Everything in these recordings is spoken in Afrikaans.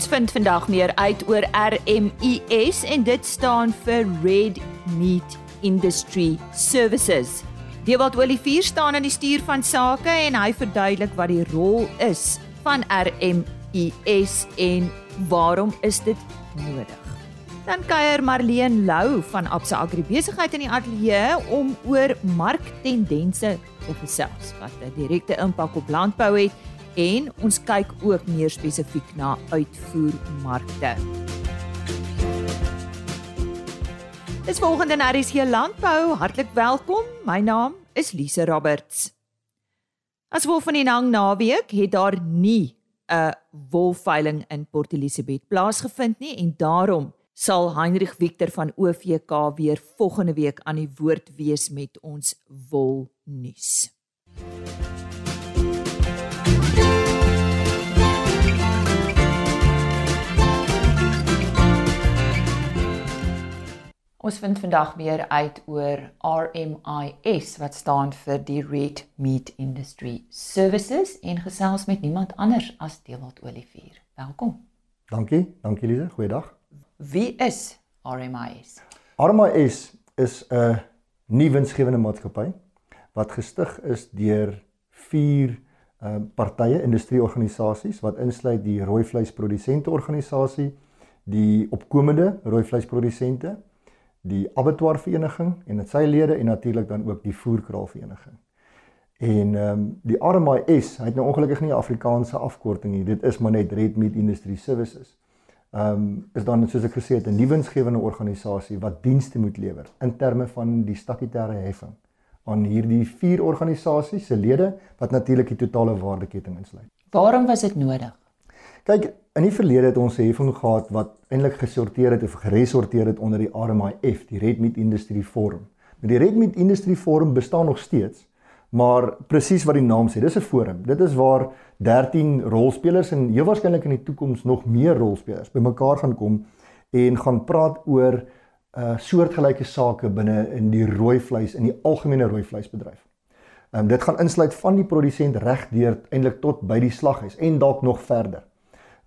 Ons vind vandag meer uit oor RMIS en dit staan vir Red Meat Industry Services. Dewald Olivier staan aan die stuur van sake en hy verduidelik wat die rol is van RMIS en waarom is dit nodig. Dan kuier Marlene Lou van Absa Agribesigheid in die ateljee om oor marktendense te gesels wat 'n direkte impak op landbou het en ons kyk ook meer spesifiek na uitvoermarkte. Dis volgende na RC Landbou. Hartlik welkom. My naam is Lise Roberts. As wolf van die lang naweek het daar nie 'n wolveiling in Port Elizabeth plaasgevind nie en daarom sal Heinrich Victor van OVK weer volgende week aan die woord wees met ons wolnuus. Ons vind vandag meer uit oor RMIS wat staan vir die Red Meat Industry Services en gesels met niemand anders as Dewald Olivier. Welkom. Dankie, dankie Lise, goeiedag. Wie is RMIS? RMIS is 'n nuwe winsgewende maatskappy wat gestig is deur vier uh, partye, industrieorganisasies wat insluit die rooi vleisprodusente organisasie, die opkomende rooi vleisprodusente die abattoir vereniging en dit sy lede en natuurlik dan ook die voerkraal vereniging. En ehm um, die RMIS, hy het nou ongelukkig nie 'n Afrikaanse afkorting nie. Dit is maar net Red Meat Industry Services. Ehm um, is dan soos ek gesê het 'n nuwensgewende organisasie wat dienste moet lewer in terme van die statutêre heffing aan hierdie vier organisasies se lede wat natuurlik die totale waardeketting insluit. Waarom was dit nodig? Kyk, in die verlede het ons 'n heffing gehad wat eintlik gesorteer het of geresorteer het onder die RMIF, die Red Meat Industry Forum. Maar die Red Meat Industry Forum bestaan nog steeds, maar presies wat die naam sê, dis 'n forum. Dit is waar 13 rolspelers en heel waarskynlik in die toekoms nog meer rolspelers bymekaar gaan kom en gaan praat oor uh soortgelyke sake binne in die rooi vleis in die algemene rooi vleisbedryf. Ehm um, dit gaan insluit van die produsent reg deur eintlik tot by die slaghuis en dalk nog verder.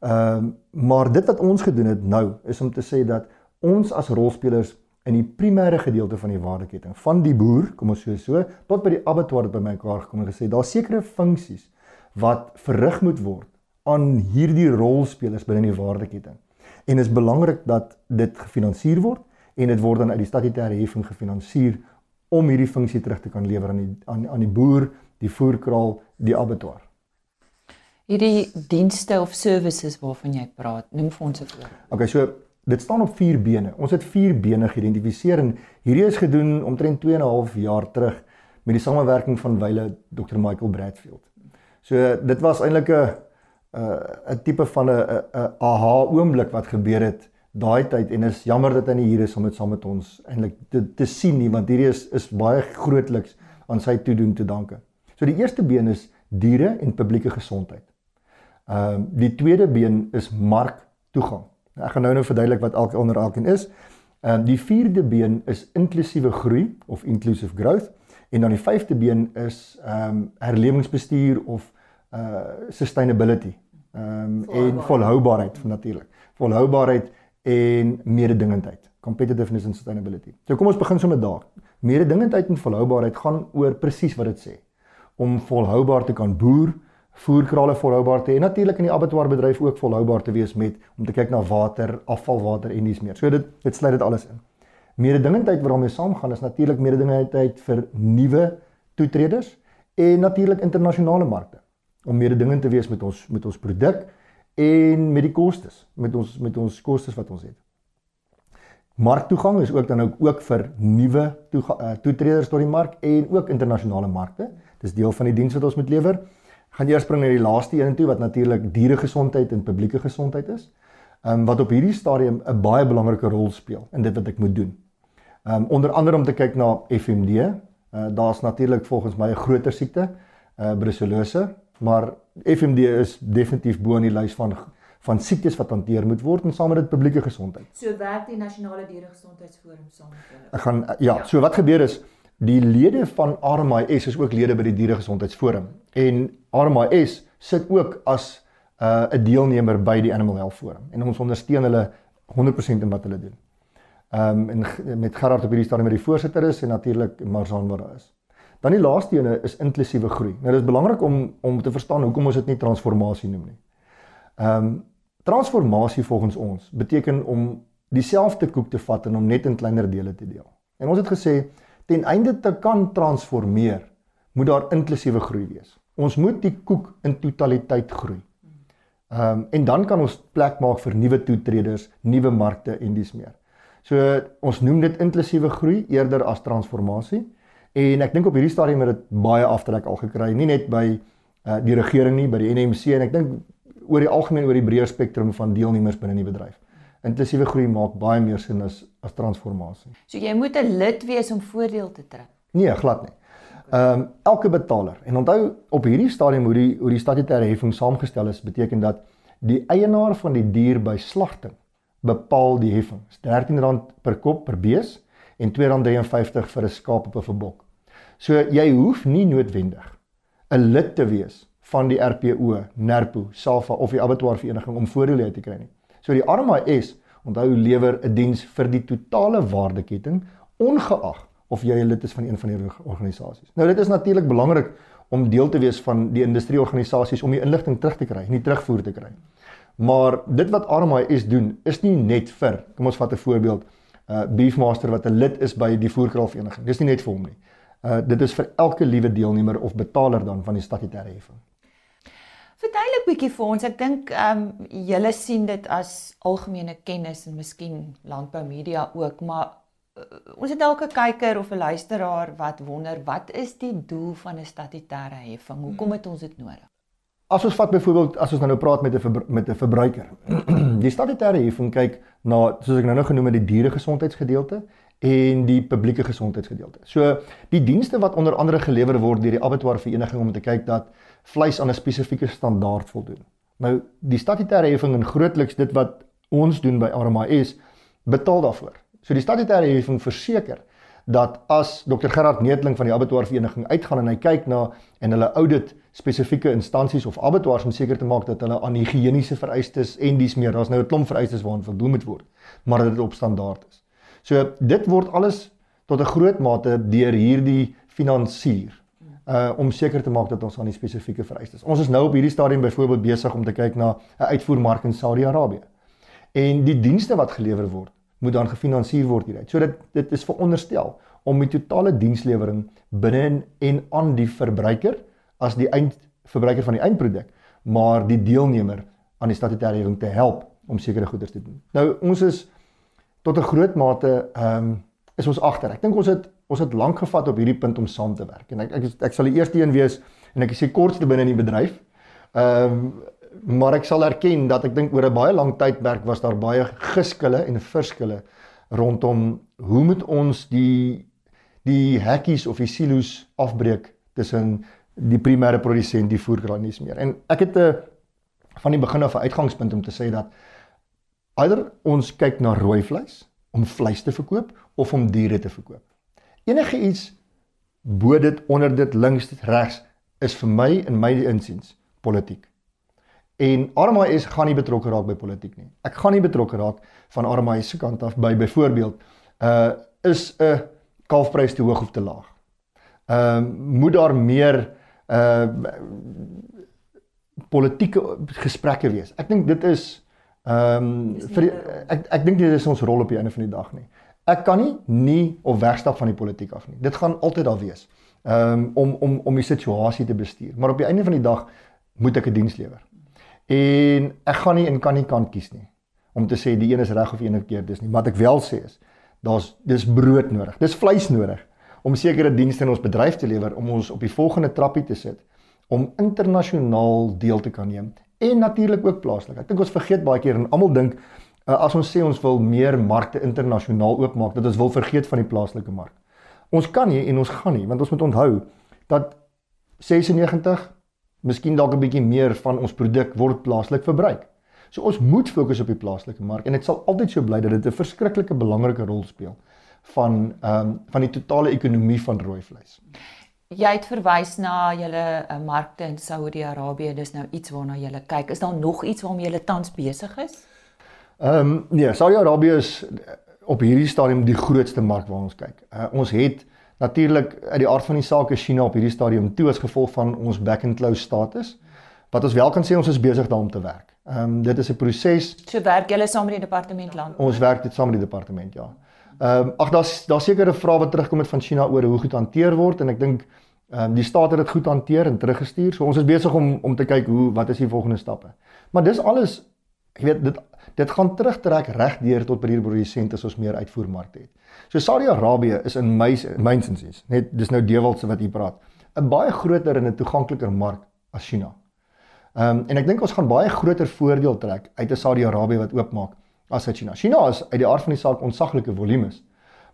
Ehm um, maar dit wat ons gedoen het nou is om te sê dat ons as rolspelers in die primêre gedeelte van die waardeketting van die boer, kom ons sê so, tot by die abattoir by mekaar gekom en gesê daar sekere funksies wat verrig moet word aan hierdie rolspelers binne die waardeketting. En is belangrik dat dit gefinansier word en dit word dan uit die statutêre heffing gefinansier om hierdie funksie terug te kan lewer aan die aan, aan die boer, die voerkraal, die abattoir hierdie dienste of services waarvan jy praat, noem vir ons 'n voorbeeld. Okay, so dit staan op vier bene. Ons het vier bene geïdentifiseer en hierdie is gedoen omtrent 2 en 'n half jaar terug met die samewerking van wyle Dr. Michael Bradfield. So dit was eintlik 'n 'n tipe van 'n 'n aha oomblik wat gebeur het daai tyd en is jammer dat hy nie hier is om dit saam met ons eintlik te te sien nie want hierdie is is baie grootliks aan sy toedoen te danke. So die eerste been is diere en publieke gesondheid. Ehm uh, die tweede been is marktoegang. Nou, ek gaan nou nou verduidelik wat elke onder elkeen is. Ehm uh, die vierde been is inklusiewe groei of inclusive growth en dan die vyfde been is ehm um, herlewingsbestuur of uh sustainability. Ehm um, en volhoubaarheid natuurlik. Volhoubaarheid en mededingendheid. Competitiveness and sustainability. So kom ons begin sommer daar. Mededingendheid en volhoubaarheid gaan oor presies wat dit sê. Om volhoubaar te kan boer, voerkrale volhoubaar te hê en natuurlik in die abattoir bedryf ook volhoubaar te wees met om te kyk na water, afvalwater en dis meer. So dit dit sluit dit alles in. Mededingendheid waarmee saamgaan is natuurlik mededingendheid vir nuwe toetreders en natuurlik internasionale markte om mededingend te wees met ons met ons produk en met die kostes, met ons met ons kostes wat ons het. Marktoegang is ook dan ook ook vir nuwe eh, toetreders tot die mark en ook internasionale markte. Dis deel van die diens wat ons moet lewer gaan eers spring na die laaste een toe wat natuurlik dieregesondheid en publieke gesondheid is. Ehm um, wat op hierdie stadium 'n baie belangrike rol speel in dit wat ek moet doen. Ehm um, onder andere om te kyk na FMD. Uh, Daar's natuurlik volgens my 'n groter siekte, uh brucellose, maar FMD is definitief bo in die lys van van siektes wat hanteer moet word en saam met dit publieke gesondheid. So werk die nasionale dieregesondheidsforum saam met hulle. Ek gaan ja, ja, so wat gebeur is Die lede van RMIS is ook lede by die Dieregesondheidsforum en RMIS sit ook as uh 'n deelnemer by die Animal Health Forum en ons ondersteun hulle 100% in wat hulle doen. Ehm um, en met Gerard op hierdie stadium met die voorsitter is en natuurlik Marzaan wat daar is. Dan die laaste ene is inklusiewe groei. Nou dis belangrik om om te verstaan hoekom ons dit nie transformasie noem nie. Ehm um, transformasie volgens ons beteken om dieselfde koek te vat en om net in kleiner dele te deel. En ons het gesê ten einde te kan transformeer, moet daar inklusiewe groei wees. Ons moet die koek in totaliteit groei. Ehm um, en dan kan ons plek maak vir nuwe toetreders, nuwe markte en dis meer. So ons noem dit inklusiewe groei eerder as transformasie. En ek dink op hierdie stadium het dit baie aftrek al gekry, nie net by uh, die regering nie, by die NMC en ek dink oor die algemeen oor die breër spektrum van deelnemers binne die bedryf. Inklusiewe groei maak baie meer sin as as transformasie. So jy moet 'n lid wees om voordeel te trek. Nee, glad nie. Ehm um, elke betaler en onthou op hierdie stadium hoe die hoe die statutêre heffing saamgestel is, beteken dat die eienaar van die dier by slagting bepaal die heffing. R13 per kop per bees en R2.53 vir 'n skaap op 'n bok. So jy hoef nie noodwendig 'n lid te wees van die RPO, NERPO, SAFA of die abattoir vereniging om voordele te kry nie. So die RMIS onthou lewer 'n diens vir die totale waardeketting ongeag of jy lid is van een van hierdie organisasies. Nou dit is natuurlik belangrik om deel te wees van die industrieorganisasies om die inligting terug te kry, nie terugvoer te kry. Maar dit wat RMIS doen is nie net vir, kom ons vat 'n voorbeeld, uh Beefmaster wat 'n lid is by die voerkraalvereniging. Dis nie net vir hom nie. Uh dit is vir elke liewe deelnemer of betaler dan van die statutêre heffing. Verduidelik bietjie vir ons. Ek dink ehm um, julle sien dit as algemene kennis en miskien landbou media ook, maar uh, ons het dalk 'n kyker of 'n luisteraar wat wonder wat is die doel van 'n statutêre heffing? Hoekom het ons dit nodig? As ons vat byvoorbeeld as ons nou praat met 'n met 'n verbruiker. die statutêre heffing kyk na soos ek nou nou genoem het die diere gesondheidsgedeelte en die publieke gesondheidsgedeelte. So die dienste wat onder andere gelewer word deur die abattoir vereniging om te kyk dat vleis aan 'n spesifieke standaard voldoen. Nou die statutêre heffing en grootliks dit wat ons doen by RMIS betaal daarvoor. So die statutêre heffing verseker dat as Dr Gerard Neetling van die abattoir vereniging uitgaan en hy kyk na en hulle audit spesifieke instansies of abattoirs om seker te maak dat hulle aan higiëniese vereistes en dis meer, daar's nou 'n klomp vereistes waaraan voldoen moet word, maar dat dit op standaard is. So dit word alles tot 'n groot mate deur hierdie finansier uh om seker te maak dat ons aan die spesifieke vereistes. Ons is nou op hierdie stadium byvoorbeeld besig om te kyk na 'n uitvoermark in Saudi-Arabië. En die dienste wat gelewer word, moet dan gefinansier word hieruit. So dit dit is veronderstel om die totale dienslewering binne en aan die verbruiker as die eindverbruiker van die eindproduk, maar die deelnemer aan die statutêre heffing te help om sekere goederes te doen. Nou ons is tot 'n groot mate ehm um, is ons agter. Ek dink ons het ons het lank gevat op hierdie punt om saam te werk. En ek ek, ek sal die eerste een wees en ek is die kortste binne in die bedryf. Ehm um, maar ek sal erken dat ek dink oor 'n baie lang tydperk was daar baie geskille en verskille rondom hoe moet ons die die hekkies of die silo's afbreek tussen die primêre produsent die voerkraal nie meer. En ek het 'n uh, van die begin af 'n uitgangspunt om te sê dat eider ons kyk na rooi vleis om vleis te verkoop of om diere te verkoop. Enige iets bo dit onder dit links regs is vir my in my insiens politiek. En RMIS gaan nie betrokke raak by politiek nie. Ek gaan nie betrokke raak van RMIS se kant af by byvoorbeeld uh is 'n kalfprys te hoog of te laag. Ehm uh, moet daar meer uh politieke gesprekke wees. Ek dink dit is ehm um, vir ek ek dink dit is ons rol op die einde van die dag nie. Ek kan nie nie of wegstap van die politiek af nie. Dit gaan altyd daar wees. Ehm um, om om om die situasie te bestuur. Maar op die einde van die dag moet ek 'n diens lewer. En ek gaan nie en kan nie kant kies nie om te sê die een is reg of die een verkeerd is nie. Wat ek wel sê is daar's dis brood nodig. Dis vleis nodig om sekere dienste in ons bedryf te lewer om ons op die volgende trappie te sit om internasionaal deel te kan neem en natuurlik ook plaaslik. Ek dink ons vergeet baie keer en almal dink uh, as ons sê ons wil meer markte internasionaal oopmaak, dat ons wil vergeet van die plaaslike mark. Ons kan nie en ons gaan nie, want ons moet onthou dat 96 miskien dalk 'n bietjie meer van ons produk word plaaslik verbruik. So ons moet fokus op die plaaslike mark en dit sal altyd so bly dat dit 'n verskriklike belangrike rol speel van ehm um, van die totale ekonomie van rooi vleis. Jy het verwys na julle uh, markte in Saudi-Arabië. Dis nou iets waarna jy kyk. Is daar nog iets waarmee jy tans besig is? Ehm um, nee, Saudi-Arabië is op hierdie stadium die grootste mark waar ons kyk. Uh, ons het natuurlik uit die aard van die saak is China op hierdie stadium toe as gevolg van ons back and close status. Wat ons wel kan sê ons is besig daarom te werk. Ehm um, dit is 'n proses. So werk julle saam met die departement land? Ons werk dit saam met die departement, ja. Ehm um, ag daar's daar sekere vrae wat terugkom het van China oor hoe goed hanteer word en ek dink ehm um, die staat het dit goed hanteer en teruggestuur. So ons is besig om om te kyk hoe wat is die volgende stappe. Maar dis alles jy weet dit dit gaan terugtrek reg deur tot by die produsente as ons meer uitvoermarkte het. So Saudi-Arabië is in my mynsinsies, net dis nou Dewald se wat hier praat, 'n baie groter en 'n toegankliker mark as China. Ehm um, en ek dink ons gaan baie groter voordeel trek uit 'n Saudi-Arabië wat oopmaak as uit China. China is uit die aard van die saak ontsaglike volumes.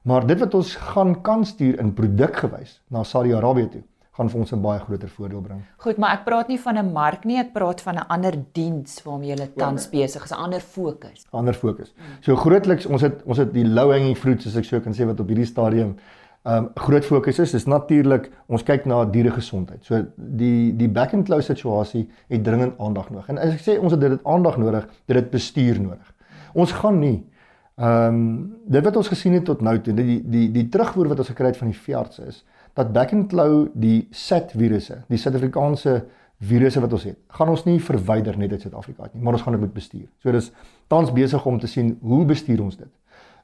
Maar dit wat ons gaan kan stuur in produkgewys na Saudi-Arabië toe, gaan vir ons 'n baie groter voordeel bring. Goed, maar ek praat nie van 'n mark nie, ek praat van 'n ander diens waarmee jy tans ja, besig is, 'n ander fokus. Ander fokus. So grootliks ons het ons het die low hanging fruits as ek so kan sê wat op hierdie stadium ehm um, groot fokus is, is natuurlik ons kyk na diere gesondheid. So die die back and close situasie het dringend aandag nodig. En as ek sê ons het dit aandag nodig, dit het bestuur nodig. Ons gaan nie ehm um, dit wat ons gesien het tot nou toe, die die die terugvoer wat ons gekry het van die veeartse is dat back and claw die SAT virusse, die Suid-Afrikaanse virusse wat ons het, gaan ons nie verwyder net uit Suid-Afrika uit nie, maar ons gaan dit moet bestuur. So dis tans besig om te sien hoe bestuur ons dit.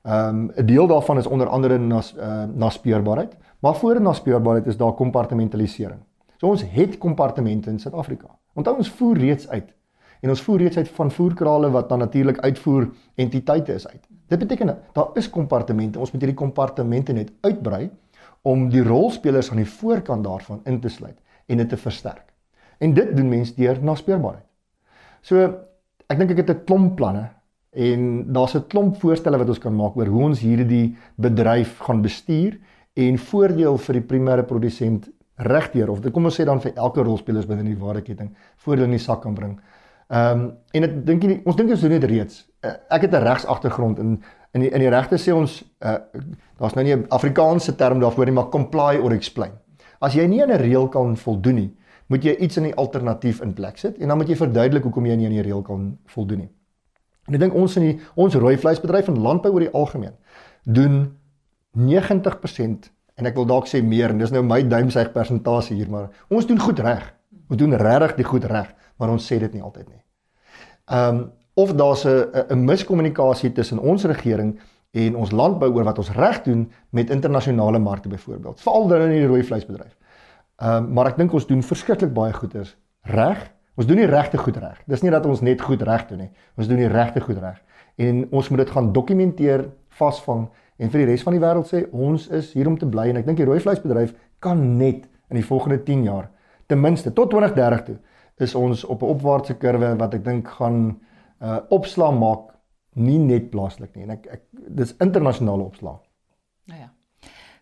Ehm um, 'n deel daarvan is onder andere na uh, na speurbaarheid, maar voor na speurbaarheid is daar kompartmentalisering. So ons het kompartemente in Suid-Afrika. Onthou ons voer reeds uit en ons voer reeds uit van voerkrale wat dan natuurlik uitvoer entiteite is uit. Dit beteken daar is kompartemente. Ons moet hierdie kompartemente net uitbrei om die rolspelers aan die voorkant daarvan in te sluit en dit te versterk. En dit doen mense deur na speurbaarheid. So ek dink ek het 'n klomp planne en daar's 'n klomp voorstelle wat ons kan maak oor hoe ons hierdie bedryf gaan bestuur en voordeel vir die primêre produsent regdeur of dit kom ons sê dan vir elke rolspelers binne die waardeketting voordeel in die sak kan bring. Ehm um, en ek dink ons dink ons doen dit reeds. Ek het 'n regsagtergrond in in die in die regte sê ons uh, daar's nou nie 'n Afrikaanse term daarvoor nie, maar comply or explain. As jy nie aan 'n reël kan voldoen nie, moet jy iets in die alternatief in plek sit en dan moet jy verduidelik hoekom jy nie aan die reël kan voldoen nie. En ek dink ons in die ons rooi vleisbedryf en landbou oor die algemeen doen 90% en ek wil dalk sê meer en dis nou my duimsuig persentasie hier maar ons doen goed reg. Ons doen regtig die goed reg, maar ons sê dit nie altyd nie. Ehm um, of daar's 'n 'n miskommunikasie tussen ons regering en ons landbou oor wat ons reg doen met internasionale markte byvoorbeeld, veral dan in die rooi vleisbedryf. Ehm um, maar ek dink ons doen verskriklik baie goeders reg. Ons doen nie regte goed reg. Dis nie dat ons net goed reg doen nie. Ons doen die regte goed reg. En ons moet dit gaan dokumenteer, vasvang en vir die res van die wêreld sê ons is hier om te bly en ek dink die rooi vleisbedryf kan net in die volgende 10 jaar ten minste tot 2030 toe is ons op 'n opwaartse kurwe wat ek dink gaan uh opslaa maak nie net plaaslik nie en ek ek dis internasionale opslaa. Nou ja.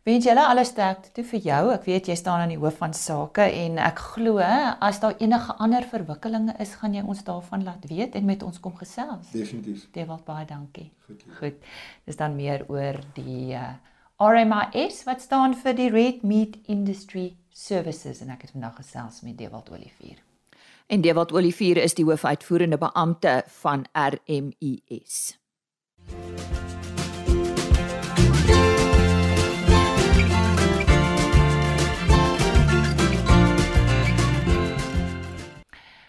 Wens julle alles sterkte toe vir jou. Ek weet jy staan aan die hoof van sake en ek glo as daar enige ander verwikkelinge is, gaan jy ons daarvan laat weet en met ons kom gesels. Definitief. Dewald baie dankie. Goed. Goed. Dis dan meer oor die uh, RMIS wat staan vir die Red Meat Industry Services en ek het vandag gesels met Dewald Olivier. En Dewald Olivier is die hoofuitvoerende beampte van RMIS.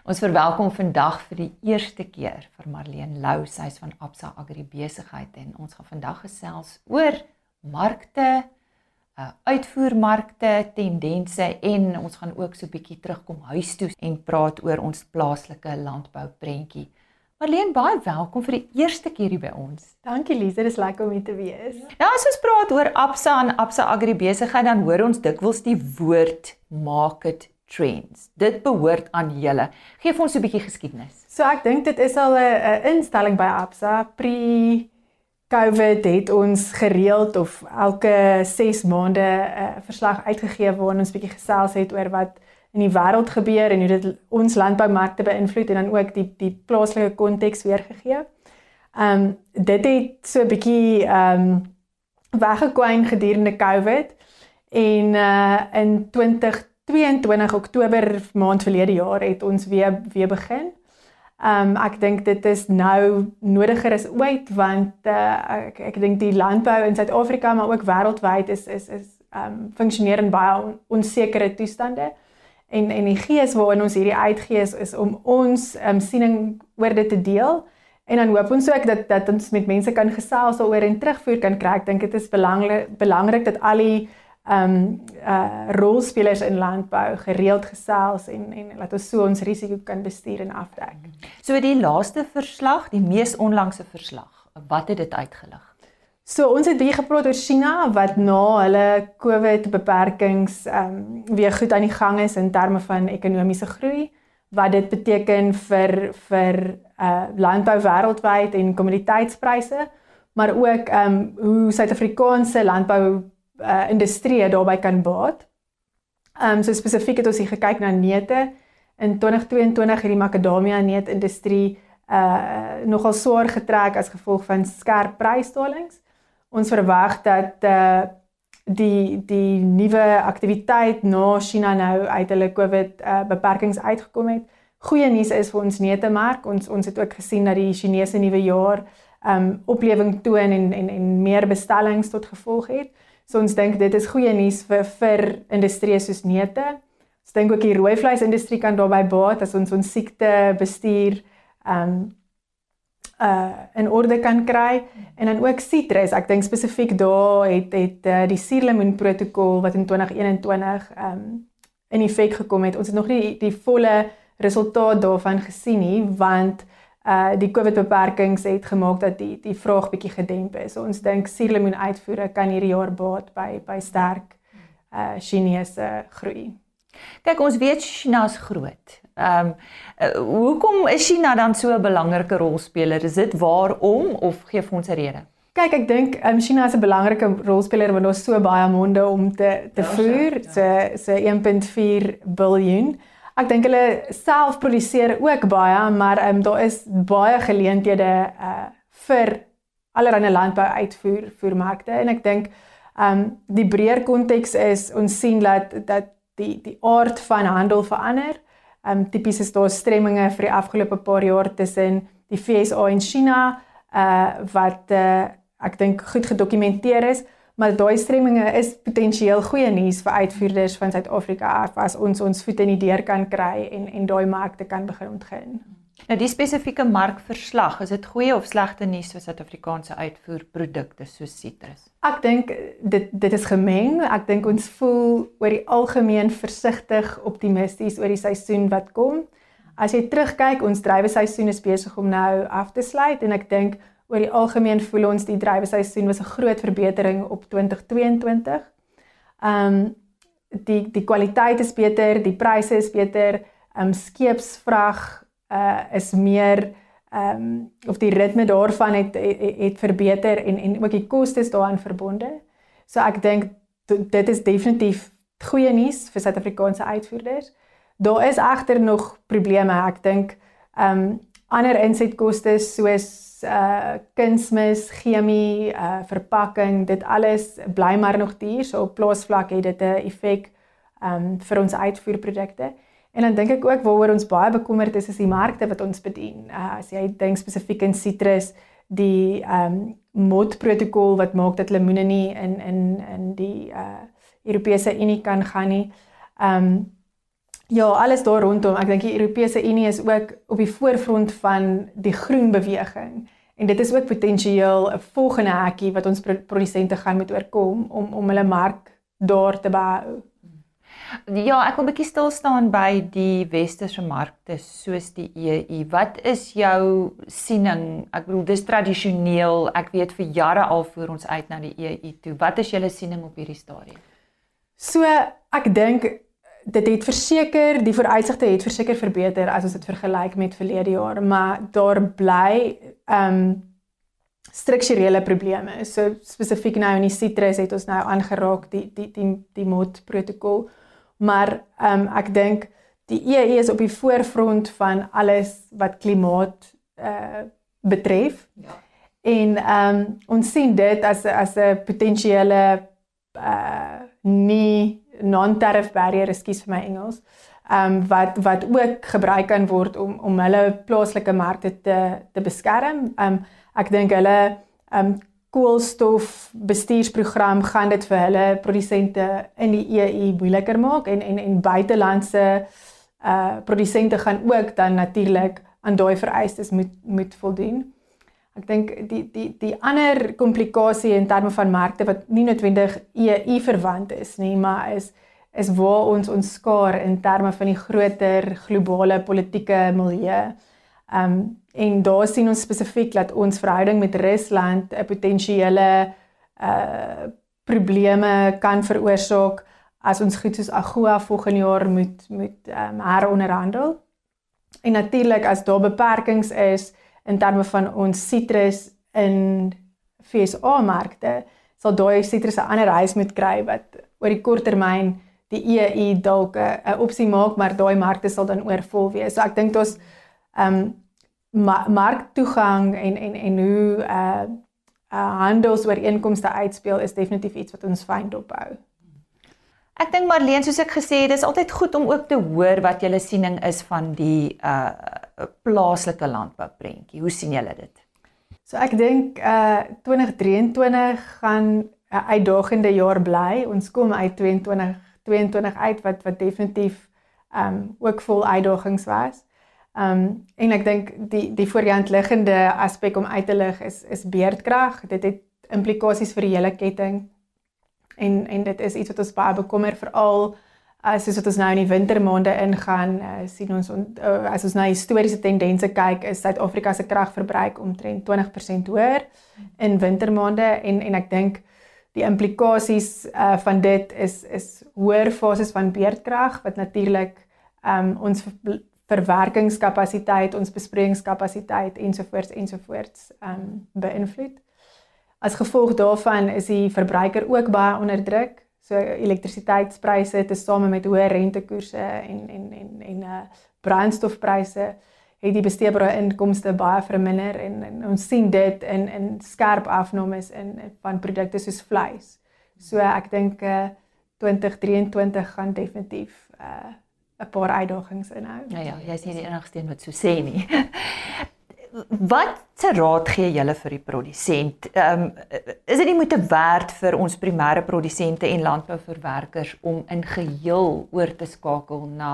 Ons verwelkom vandag vir die eerste keer vir Marlene Lou, sy is van Absa Agri Besigheid en ons gaan vandag gesels oor markte, uh uitvoermarkte, tendense en ons gaan ook so 'n bietjie terugkom huis toe en praat oor ons plaaslike landbou prentjie. Marlene, baie welkom vir die eerste keer hier by ons. Dankie Lize, dit is lekker om hier te wees. Nou as ons praat oor Absa en Absa Agri besigheid, dan hoor ons dikwels die woord market trends. Dit behoort aan julle. Geef ons 'n bietjie geskiedenis. So ek dink dit is al 'n instelling by Absa pre COVID het ons gereeld of elke 6 maande 'n uh, verslag uitgegee waarin ons bietjie gesels het oor wat in die wêreld gebeur en hoe dit ons landboumarkte beïnvloed en dan ook die die plaaslike konteks weergegee. Ehm um, dit het so 'n bietjie ehm um, weggekwyn gedurende COVID En uh in 2022 Oktober maand verlede jaar het ons weer weer begin. Um ek dink dit is nou nodiger as ooit want uh, ek ek dink die landbou in Suid-Afrika maar ook wêreldwyd is is is um funksioneer in baie onsekere toestande. En en die gees waarin ons hierdie uitgee is, is om ons um siening oor dit te deel. En dan hoop ons ook dat dat ons met mense kan gesels daaroor en terugvoer kan kry. Ek dink dit is belangrik belangrik dat al die ehm um, uh rolspelers in landbou gereeld gesels en en laat ons so ons risiko kan bestuur en afdek. So die laaste verslag, die mees onlangse verslag, wat het dit uitgelig? So ons het weer gepraat oor China wat na hulle COVID beperkings ehm um, weer goed aan die gang is in terme van ekonomiese groei wat dit beteken vir vir uh landbou wêreldwyd en kommoditeitspryse maar ook ehm um, hoe Suid-Afrikaanse landbou uh industrie daarbey kan baat. Ehm um, so spesifiek het ons hier gekyk na neute in 2022 het die makadamia neutindustrie uh nogal swaar getrek as gevolg van skerp prysdalings. Ons verwag dat uh die die nuwe aktiwiteit na China nou uit hulle COVID uh, beperkings uitgekom het. Goeie nuus is vir ons neutemark. Ons ons het ook gesien dat die Chinese nuwe jaar um oplewing toon en en en meer bestellings tot gevolg het. So ons dink dit is goeie nuus vir vir industrie soos neute. Ons dink ook die rooi vleis industrie kan daarbey baat as ons ons siekte bestuur um uh in orde kan kry en dan ook sitrus. Ek dink spesifiek daar het het uh, die suurlemoen protokol wat in 2021 um in effek gekom het. Ons het nog nie die volle resultaat daarvan gesien nie want uh die COVID beperkings het gemaak dat die die vraag bietjie gedemp is. So ons dink suurlemoen uitvoere kan hierdie jaar baat by by sterk uh Chinese groei. Kyk, ons weet China is groot. Ehm um, uh, hoekom is China dan so 'n belangrike rolspeler? Is dit waarom of gee vir ons 'n rede? Kyk, ek dink um, China is 'n belangrike rolspeler want daar's so baie monde om te te ja, voer. Ja. Se se 1.4 miljard. Ek dink hulle self produseer ook baie, maar ehm um, daar is baie geleenthede uh vir allerlei landbou uitvoer voermarkte en ek dink ehm um, die breër konteks is ons sien dat dat die die aard van handel verander. Ehm um, tipies is daar stremminge vir die afgelope paar jaar tussen die FSA en China uh wat uh ek dink goed gedokumenteer is, maar daai stremminge is potensieel goeie nuus vir uitvoerders van Suid-Afrika af as ons ons voet in die deur kan kry en en daai markte kan begin ontgin. Nou die spesifieke markverslag, is dit goeie of slegte nuus vir Suid-Afrikaanse uitvoerprodukte soos sitrus? Ek dink dit dit is gemeng. Ek dink ons voel oor die algemeen versigtig optimisties oor die seisoen wat kom. As jy terugkyk, ons druiweseisoen is besig om nou af te sluit en ek dink oor die algemeen voel ons die druiweseisoen was 'n groot verbetering op 2022. Ehm um, die die kwaliteit is beter, die pryse is beter, ehm um, skeepsvrag uh is meer ehm um, of die ritme daarvan het het, het verbeter en en ook die kostes daaraan verbonde. So ek dink dit is definitief goeie nuus vir Suid-Afrikaanse uitvoerders. Daar is egter nog probleme. Ek dink ehm um, ander insetkoste soos uh kunsmis, chemie, uh verpakking, dit alles bly maar nog duur. So op plaasvlak het dit 'n effek ehm um, vir ons uitvoerprodukte. En dan dink ek ook waaroor ons baie bekommerd is is die markte wat ons bedien. Uh, as jy dink spesifiek in sitrus, die ehm um, MOT protokol wat maak dat lemoene nie in in in die uh Europese Unie kan gaan nie. Ehm um, ja, alles daar rondom. Ek dink die Europese Unie is ook op die voorfront van die groen beweging. En dit is ook potensieel 'n volgende hekkie wat ons produsente gaan moet oorkom om om hulle mark daar te behou. Ja, ek wil 'n bietjie stil staan by die westerse markte soos die EU. Wat is jou siening? Ek bedoel dis tradisioneel. Ek weet vir jare al voor ons uit na die EU toe. Wat is julle siening op hierdie stadium? So, ek dink dit het verseker, die vooruitsigte het verseker verbeter as ons dit vergelyk met verlede jaar, maar daar bly ehm um, strukturele probleme. So spesifiek nou in die sitrus het ons nou aangeraak die die die die MOT protokol maar ehm um, ek dink die EU is op die voorfront van alles wat klimaat uh betref. Ja. En ehm um, ons sien dit as as 'n potensiële uh nie non-tariff barrier, ekskuus vir my Engels, um, wat wat ook gebruik kan word om om hulle plaaslike markte te te beskerm. Um, ek dink hulle um, koolstof bestuursprogram gaan dit vir hulle produsente in die EU moeiliker maak en en en buitelandse uh produsente gaan ook dan natuurlik aan daai vereistes moet moet voldoen. Ek dink die die die ander komplikasie in terme van markte wat nie noodwendig EU verwant is nie, maar is is waar ons ons skaar in terme van die groter globale politieke milieu. Um en daar sien ons spesifiek dat ons verhouding met Rusland 'n potensiële uh probleme kan veroorsaak as ons goed soos AGOA volgende jaar moet moet um, heronderhandel. En natuurlik as daar beperkings is in terme van ons sitrus in FSA markte, sal daai sitrus 'n ander huis moet kry wat oor die kort termyn die EU dalk 'n opsie maak, maar daai markte sal dan oorvol wees. So ek dink daar's ehm um, ma marktoegang en en en hoe uh uh handelsooreenkomste uitspeel is definitief iets wat ons fyn dophou. Ek dink Marlene soos ek gesê het, dis altyd goed om ook te hoor wat julle siening is van die uh plaaslike landbouprentjie. Hoe sien julle dit? So ek dink uh 2023 gaan 'n uitdagende jaar bly. Ons kom uit 22 22 uit wat wat definitief um ook vol uitdagings was. Um en ek dink die die voorhand liggende aspek om uit te lig is is beerdkrag. Dit het implikasies vir die hele ketting en en dit is iets wat ons baie bekommer veral as soos wat ons nou in die wintermaande ingaan uh, sien ons on, uh, as ons na historiese tendense kyk is Suid-Afrika se kragverbruik omtrent 20% hoër in wintermaande en en ek dink die implikasies uh, van dit is is hoër fases van beerdkrag wat natuurlik um, ons verwerkingskapasiteit, ons besprekingskapasiteit ensovoorts ensovoorts um, beïnvloed. As gevolg daarvan is die verbruiker ook baie onder druk. So elektrisiteitspryse tesame met hoë rentekoerse en en en en uh brandstofpryse het die besteedbare inkomste baie verminder en, en ons sien dit in in skerp afnames in van produkte soos vleis. So ek dink uh 2023 gaan definitief uh 'n paar uitdagings inhou. Ja ja, jy's nie die enigste een wat so sê nie. wat se raad gee julle vir die produsent? Ehm um, is dit nie moeite werd vir ons primêre produsente en landbouverwerkers om in geheel oor te skakel na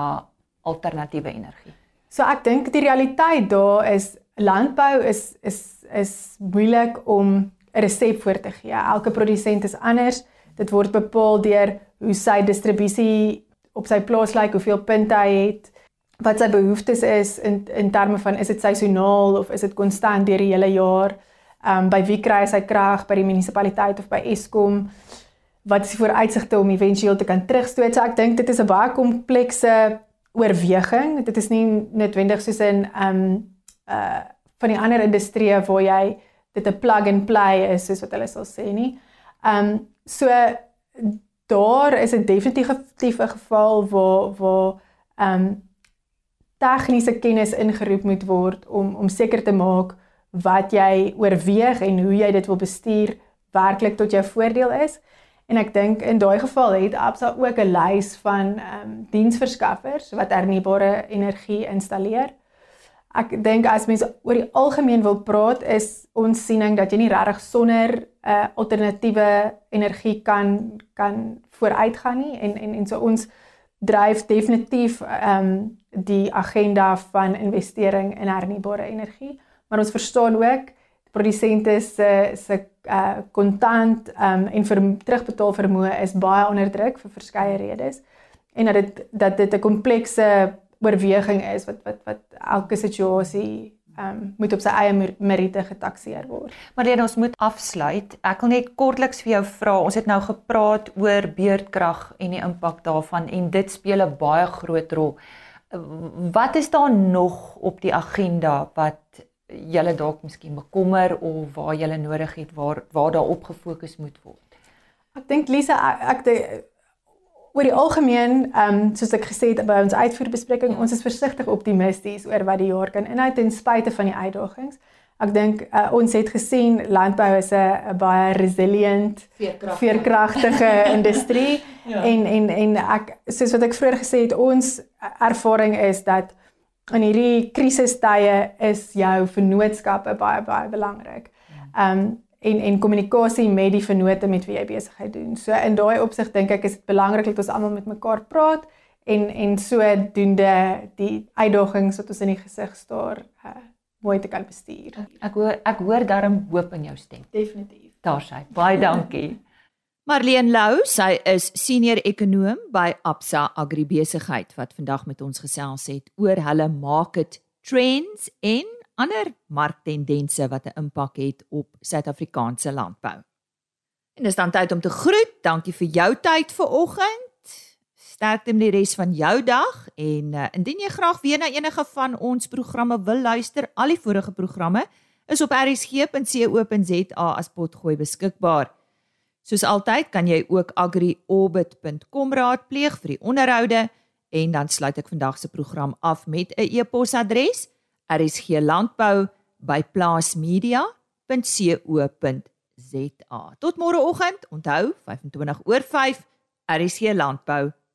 alternatiewe energie? So ek dink die realiteit daar is landbou is is is moeilik om 'n resep voor te gee. Elke produsent is anders. Dit word bepaal deur hoe sy distribusie op sy plaas lyk, hoeveel punte hy het wat sy behoeftes is in in terme van is dit seisoonaal of is dit konstant deur die hele jaar? Ehm um, by wie kry hy sy krag by die munisipaliteit of by Eskom? Wat is die vooruitsigte om éventueel te kan terugstoot? So ek dink dit is 'n baie komplekse oorweging. Dit is nie noodwendig soos in ehm um, uh van die ander industrieë waar jy dit 'n plug and play is soos wat hulle sal sê nie. Ehm um, so daar is 'n definitiewe geval waar waar ehm um, tegniese kennis ingeroep moet word om om seker te maak wat jy oorweeg en hoe jy dit wil bestuur werklik tot jou voordeel is. En ek dink in daai geval het Absa ook 'n lys van ehm um, diensverskaffers wat hernubare energie installeer. Ek dink as mense oor die algemeen wil praat is ons siening dat jy nie regtig sonder 'n uh, eh, alternatiewe energie kan kan vooruitgaan nie en en en so ons dryf definitief ehm um, die agenda van investering in hernubare energie, maar ons verstaan ook produsente se se uh kontant um en vir terugbetaal vermoë is baie onder druk vir verskeie redes en dat dit dat dit 'n komplekse oorweging is wat wat wat elke situasie um moet op sy eie meriete getakseer word. Dan ons moet afsluit. Ek wil net kortliks vir jou vra. Ons het nou gepraat oor beurtkrag en die impak daarvan en dit speel 'n baie groot rol wat is daar nog op die agenda wat julle dalk miskien bekommer of waar julle nodig het waar waar daar op gefokus moet word? Ek dink Lisa ek de, oor die algemeen ehm um, soos ek gesê het by ons uitvoerbespreking ons is versigtig optimisties oor wat die jaar kan inhou ten spyte van die uitdagings. Ek dink uh, ons het gesien landbou is 'n baie resilient, veerkragtige industrie ja. en en en ek soos wat ek vroeër gesê het, ons ervaring is dat in hierdie krisistye is jou vennootskappe baie baie belangrik. Ehm um, en en kommunikasie met die vennote met wie jy besigheid doen. So in daai opsig dink ek is dit belangrik dat ons almal met mekaar praat en en sodoende die uitdagings wat ons in die gesig staar uh, mooi te kan bestuur. Ek hoor ek hoor darm hoop in jou stem. Definitief. Daar sy. Baie dankie. Marlene Lou, sy is senior ekonoom by Absa Agribesigheid wat vandag met ons gesels het oor hulle market trends en ander marktendense wat 'n impak het op Suid-Afrikaanse landbou. En dis dan tyd om te groet. Dankie vir jou tyd vanoggend sterkte met die res van jou dag en uh, indien jy graag weer na enige van ons programme wil luister, al die vorige programme is op rsg.co.za as potgooi beskikbaar. Soos altyd kan jy ook agriorbit.com raadpleeg vir die onderhoude en dan sluit ek vandag se program af met 'n e-posadres rsglandbou@plaasmedia.co.za. Tot môreoggend, onthou 25 oor 5 RSG Landbou